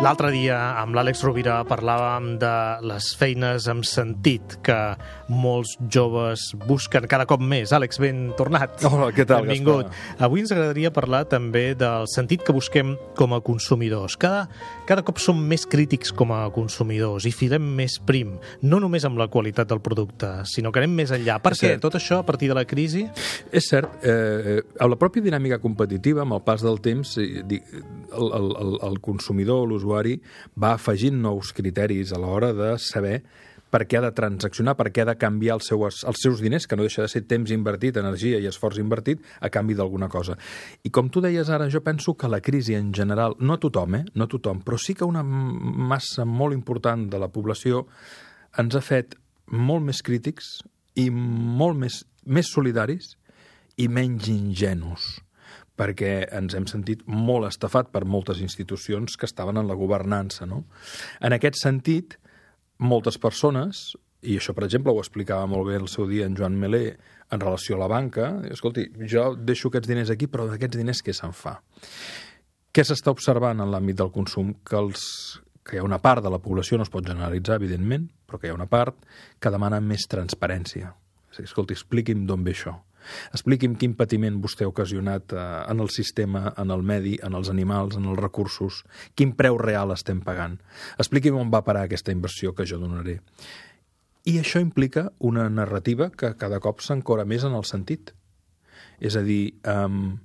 L'altre dia amb l'Àlex Rovira parlàvem de les feines amb sentit que molts joves busquen cada cop més. Àlex, ben tornat. Hola, què tal, Benvingut. Gaspar? Avui ens agradaria parlar també del sentit que busquem com a consumidors. Cada, cada cop som més crítics com a consumidors i filem més prim, no només amb la qualitat del producte, sinó que anem més enllà. Per És què? cert. Tot això a partir de la crisi? És cert, eh, a la pròpia dinàmica competitiva, amb el pas del temps, eh, el, el, el, el consumidor, l'usuari, va afegint nous criteris a l'hora de saber per què ha de transaccionar, per què ha de canviar els seus, els seus diners, que no deixa de ser temps invertit, energia i esforç invertit, a canvi d'alguna cosa. I com tu deies ara, jo penso que la crisi en general, no a tothom, eh? no a tothom, però sí que una massa molt important de la població ens ha fet molt més crítics i molt més, més solidaris i menys ingenus perquè ens hem sentit molt estafat per moltes institucions que estaven en la governança. No? En aquest sentit, moltes persones, i això, per exemple, ho explicava molt bé el seu dia en Joan Melé en relació a la banca, escolti, jo deixo aquests diners aquí, però d'aquests diners què se'n fa? Què s'està observant en l'àmbit del consum? Que, els, que hi ha una part de la població, no es pot generalitzar, evidentment, però que hi ha una part que demana més transparència. Escolti, expliqui'm d'on ve això. Expliqui'm quin patiment vostè ha ocasionat eh, en el sistema, en el medi, en els animals, en els recursos, quin preu real estem pagant. Expliqui'm on va parar aquesta inversió que jo donaré. I això implica una narrativa que cada cop s'encora més en el sentit. És a dir, um,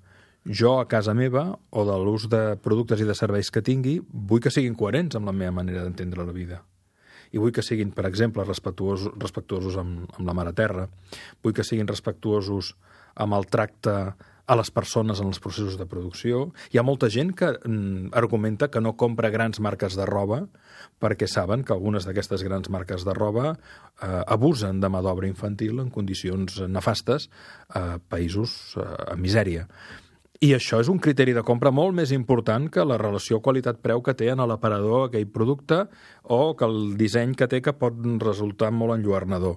jo a casa meva o de l'ús de productes i de serveis que tingui vull que siguin coherents amb la meva manera d'entendre la vida. I vull que siguin, per exemple, respectuosos, respectuosos amb, amb la mare terra, vull que siguin respectuosos amb el tracte a les persones en els processos de producció. Hi ha molta gent que mm, argumenta que no compra grans marques de roba perquè saben que algunes d'aquestes grans marques de roba eh, abusen de mà d'obra infantil en condicions nefastes a països eh, en misèria. I això és un criteri de compra molt més important que la relació qualitat-preu que té en l'aparador aquell producte o que el disseny que té que pot resultar molt enlluernador.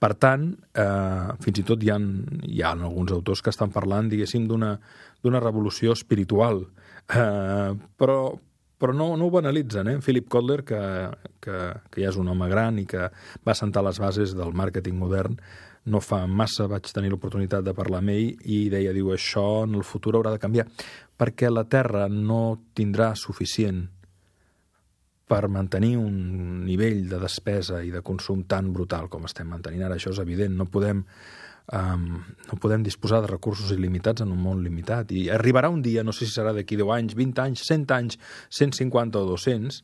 Per tant, eh, fins i tot hi ha, hi ha alguns autors que estan parlant, diguéssim, d'una revolució espiritual, eh, però, però no, no ho banalitzen. Eh? Philip Kotler, que, que, que ja és un home gran i que va sentar les bases del màrqueting modern, no fa massa vaig tenir l'oportunitat de parlar amb ell i deia, diu, això en el futur haurà de canviar, perquè la Terra no tindrà suficient per mantenir un nivell de despesa i de consum tan brutal com estem mantenint ara. Això és evident, no podem, um, no podem disposar de recursos il·limitats en un món limitat. I arribarà un dia, no sé si serà d'aquí 10 anys, 20 anys, 100 anys, 150 o 200,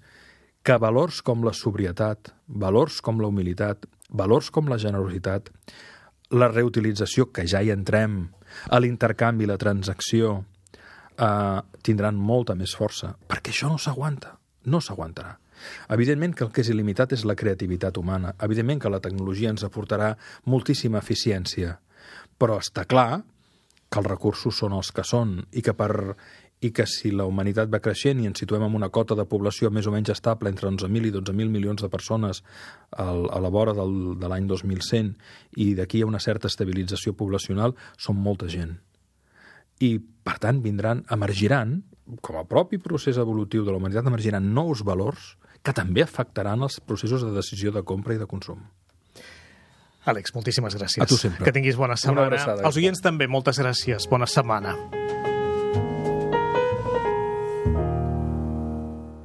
que valors com la sobrietat, valors com la humilitat, valors com la generositat, la reutilització, que ja hi entrem, a l'intercanvi, la transacció, eh, tindran molta més força, perquè això no s'aguanta, no s'aguantarà. Evidentment que el que és il·limitat és la creativitat humana, evidentment que la tecnologia ens aportarà moltíssima eficiència, però està clar que els recursos són els que són i que per i que si la humanitat va creixent i ens situem en una cota de població més o menys estable entre 11.000 i 12.000 milions de persones a la vora del, de l'any 2100 i d'aquí a una certa estabilització poblacional, són molta gent. I, per tant, vindran, emergiran, com a propi procés evolutiu de la humanitat, emergiran nous valors que també afectaran els processos de decisió de compra i de consum. Àlex, moltíssimes gràcies. A tu sempre. Que tinguis bona Una setmana. abraçada, Els oients també, moltes gràcies. Bona setmana.